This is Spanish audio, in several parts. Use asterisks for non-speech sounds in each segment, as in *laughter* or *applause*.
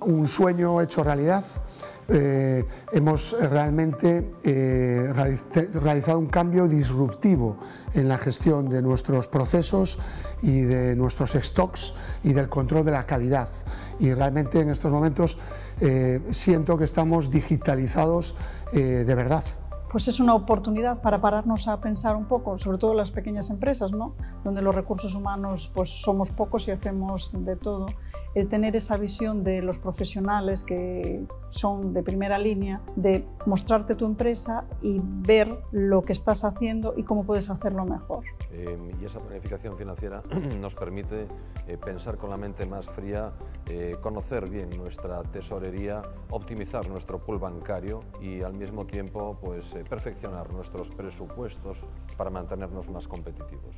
un sueño hecho realidad. Eh, hemos realmente eh, realizado un cambio disruptivo en la gestión de nuestros procesos y de nuestros stocks y del control de la calidad. Y realmente en estos momentos eh, siento que estamos digitalizados de verdad pues es una oportunidad para pararnos a pensar un poco, sobre todo las pequeñas empresas, ¿no? donde los recursos humanos pues somos pocos y hacemos de todo. El tener esa visión de los profesionales que son de primera línea, de mostrarte tu empresa y ver lo que estás haciendo y cómo puedes hacerlo mejor. Eh, y esa planificación financiera *clears throat* nos permite eh, pensar con la mente más fría, eh, conocer bien nuestra tesorería, optimizar nuestro pool bancario y al mismo tiempo pues, eh, perfeccionar nuestros presupuestos para mantenernos más competitivos.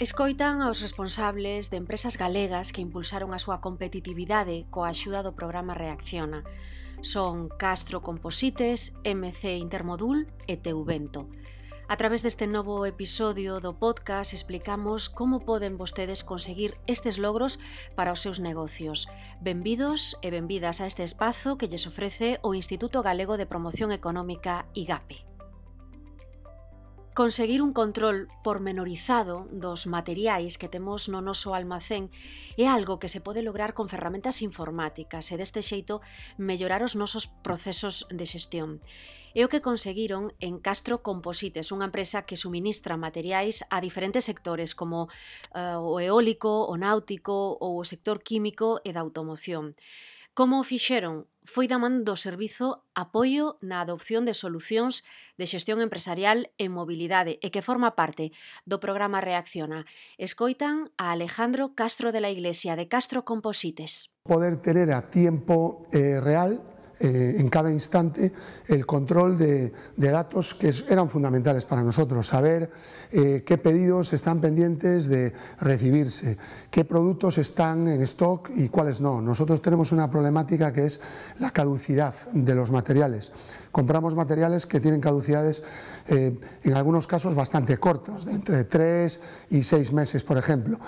Escoitan aos responsables de empresas galegas que impulsaron a súa competitividade coa axuda do programa Reacciona. Son Castro Composites, MC Intermodul e Teuvento. A través deste novo episodio do podcast explicamos como poden vostedes conseguir estes logros para os seus negocios. Benvidos e benvidas a este espazo que lles ofrece o Instituto Galego de Promoción Económica IGAPE. Conseguir un control pormenorizado dos materiais que temos no noso almacén é algo que se pode lograr con ferramentas informáticas e deste xeito mellorar os nosos procesos de xestión. É o que conseguiron en Castro Composites, unha empresa que suministra materiais a diferentes sectores como uh, o eólico, o náutico ou o sector químico e da automoción. Como o fixeron? Foi da man do servizo apoio na adopción de solucións de xestión empresarial en mobilidade e que forma parte do programa Reacciona. Escoitan a Alejandro Castro de la Iglesia de Castro Composites. Poder tener a tiempo eh, real eh, en cada instante el control de, datos que eran fundamentales para nosotros, saber eh, qué pedidos están pendientes de recibirse, qué productos están en stock y cuáles no. Nosotros tenemos una problemática que es la caducidad de los materiales. Compramos materiales que tienen caducidades eh, en algunos casos bastante cortas, de entre tres y seis meses, por ejemplo,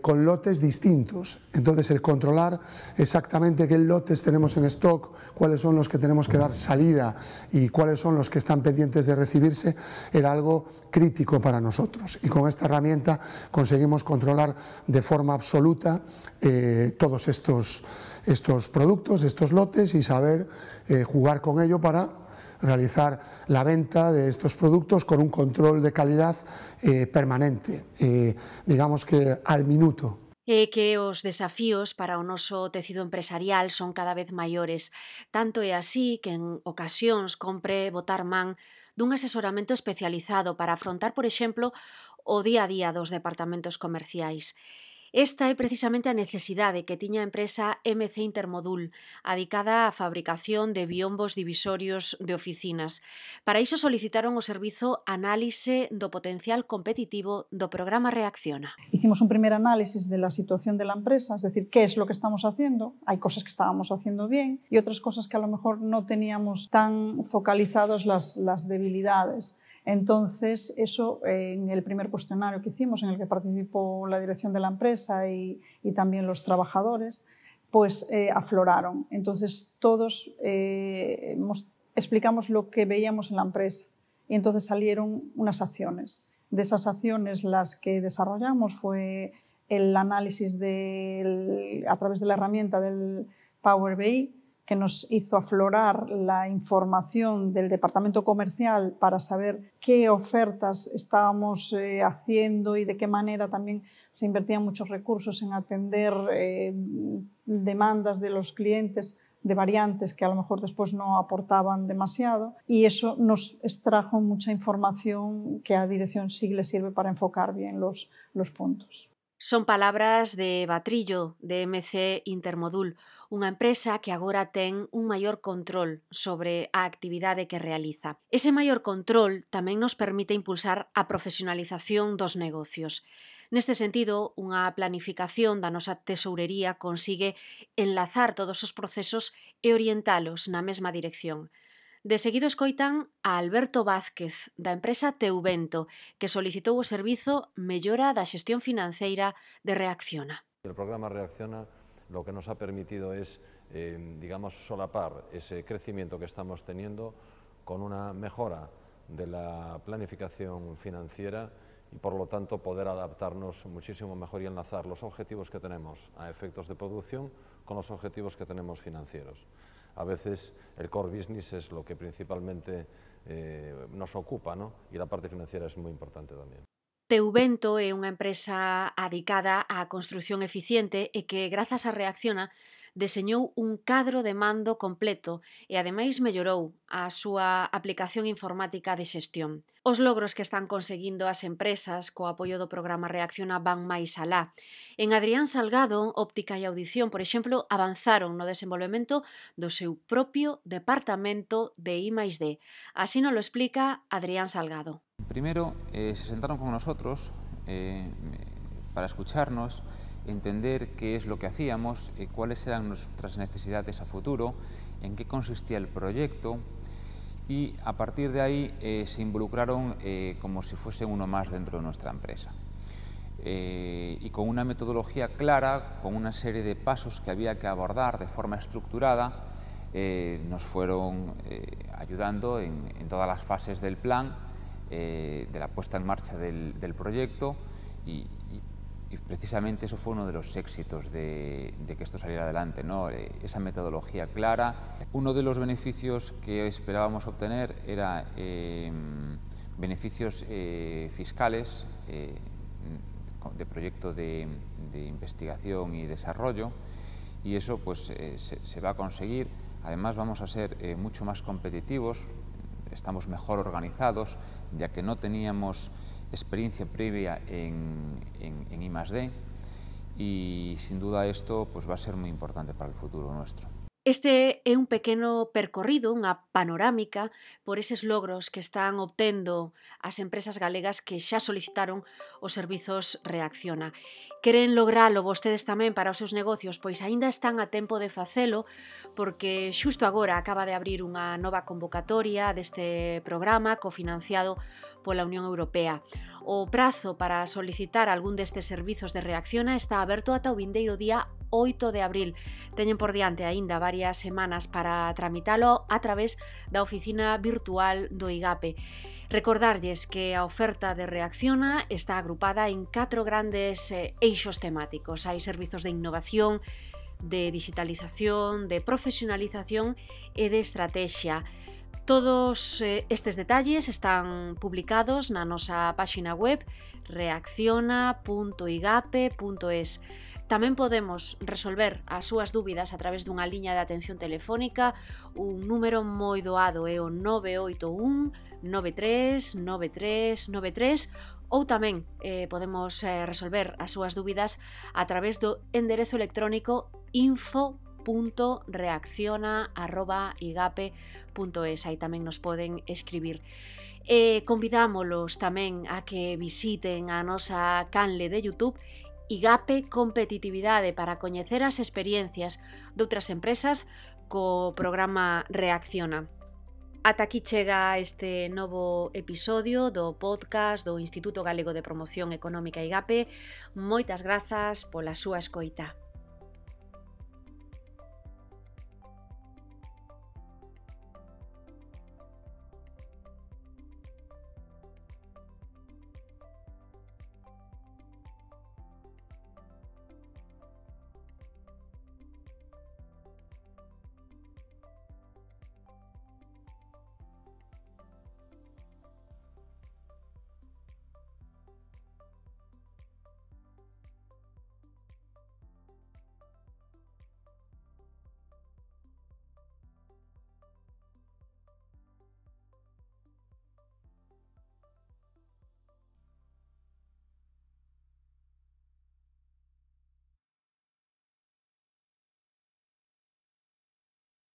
con lotes distintos. Entonces, el controlar exactamente qué lotes tenemos en stock, cuáles son los que tenemos que dar salida y cuáles son los que están pendientes de recibirse, era algo crítico para nosotros. Y con esta herramienta conseguimos controlar de forma absoluta eh, todos estos, estos productos, estos lotes y saber eh, jugar con ello para realizar la venta de estos productos con un control de calidad eh, permanente, eh, digamos que al minuto. e que os desafíos para o noso tecido empresarial son cada vez maiores. Tanto é así que en ocasións compre botar man dun asesoramento especializado para afrontar, por exemplo, o día a día dos departamentos comerciais. Esta é precisamente a necesidade que tiña empresa MC Intermodul, adicada á fabricación de biombos divisorios de oficinas. Para iso solicitaron o servizo Análise do potencial competitivo do programa Reacciona. Hicimos un primer análisis de la situación de la empresa, es decir, qué es lo que estamos haciendo. Hay cosas que estábamos haciendo bien y otras cosas que a lo mejor no teníamos tan focalizados las debilidades. Entonces, eso en el primer cuestionario que hicimos, en el que participó la dirección de la empresa y, también los trabajadores, pues eh, afloraron. Entonces, todos eh, explicamos lo que veíamos en la empresa y entonces salieron unas acciones. De esas acciones, las que desarrollamos fue el análisis del, a través de la herramienta del Power BI, que nos hizo aflorar la información del departamento comercial para saber qué ofertas estábamos eh, haciendo y de qué manera también se invertían muchos recursos en atender eh, demandas de los clientes de variantes que a lo mejor después no aportaban demasiado y eso nos extrajo mucha información que a dirección sí le sirve para enfocar bien los, los puntos. Son palabras de Batrillo, de MC Intermodul, unha empresa que agora ten un maior control sobre a actividade que realiza. Ese maior control tamén nos permite impulsar a profesionalización dos negocios. Neste sentido, unha planificación da nosa tesourería consigue enlazar todos os procesos e orientalos na mesma dirección. De seguido escoitan a Alberto Vázquez, da empresa Teuvento, que solicitou o servizo Mellora da Xestión Financeira de Reacciona. O programa Reacciona lo que nos ha permitido es eh, digamos, solapar ese crecimiento que estamos teniendo con una mejora de la planificación financiera y por lo tanto poder adaptarnos muchísimo mejor y enlazar los objetivos que tenemos a efectos de producción con los objetivos que tenemos financieros. A veces el core business es lo que principalmente eh, nos ocupa ¿no? y la parte financiera es muy importante también. Teuvento é unha empresa adicada á construción eficiente e que, grazas a Reacciona, deseñou un cadro de mando completo e ademais mellorou a súa aplicación informática de xestión. Os logros que están conseguindo as empresas co apoio do programa Reacciona van máis alá. En Adrián Salgado, Óptica e Audición, por exemplo, avanzaron no desenvolvemento do seu propio departamento de I+D. Así nos lo explica Adrián Salgado. Primero, eh, se sentaron con nosotros eh, para escucharnos entender qué es lo que hacíamos, eh, cuáles eran nuestras necesidades a futuro, en qué consistía el proyecto y a partir de ahí se involucraron como si fuese uno más dentro de nuestra empresa. y con una metodología clara, con una serie de pasos que había que abordar de forma estructurada, nos fueron ayudando en, todas las fases del plan, de la puesta en marcha del, proyecto y, precisamente eso fue uno de los éxitos de, que esto saliera adelante, ¿no? Eh, esa metodología clara. Uno de los beneficios que esperábamos obtener era em, beneficios eh, fiscales eh, de proyecto de, investigación y desarrollo y eso pues se, va a conseguir. Además vamos a ser mucho más competitivos, estamos mejor organizados, ya que no teníamos experiencia previa en, en, I+.D. y sin duda esto pues, va a ser muy importante para el futuro nuestro. Este é un pequeno percorrido, unha panorámica por eses logros que están obtendo as empresas galegas que xa solicitaron os servizos Reacciona. Queren logralo vostedes tamén para os seus negocios, pois aínda están a tempo de facelo porque xusto agora acaba de abrir unha nova convocatoria deste programa cofinanciado pola Unión Europea. O prazo para solicitar algún destes servizos de reacciona está aberto ata o vindeiro día 8 de abril. Teñen por diante aínda varias semanas para tramitalo a través da oficina virtual do IGAPE. Recordarlles que a oferta de Reacciona está agrupada en catro grandes eh, eixos temáticos. Hai servizos de innovación, de digitalización, de profesionalización e de estrategia. Todos eh, estes detalles están publicados na nosa páxina web reacciona.igape.es. Tamén podemos resolver as súas dúbidas a través dunha liña de atención telefónica, un número moi doado é o 981 93 93 93 ou tamén eh, podemos eh, resolver as súas dúbidas a través do enderezo electrónico info info.reacciona.igape.es Aí tamén nos poden escribir. Eh, e convidámolos tamén a que visiten a nosa canle de YouTube IGAPE Competitividade para coñecer as experiencias doutras empresas co programa Reacciona. Ata aquí chega este novo episodio do podcast do Instituto Galego de Promoción Económica IGAPE. Moitas grazas pola súa escoita.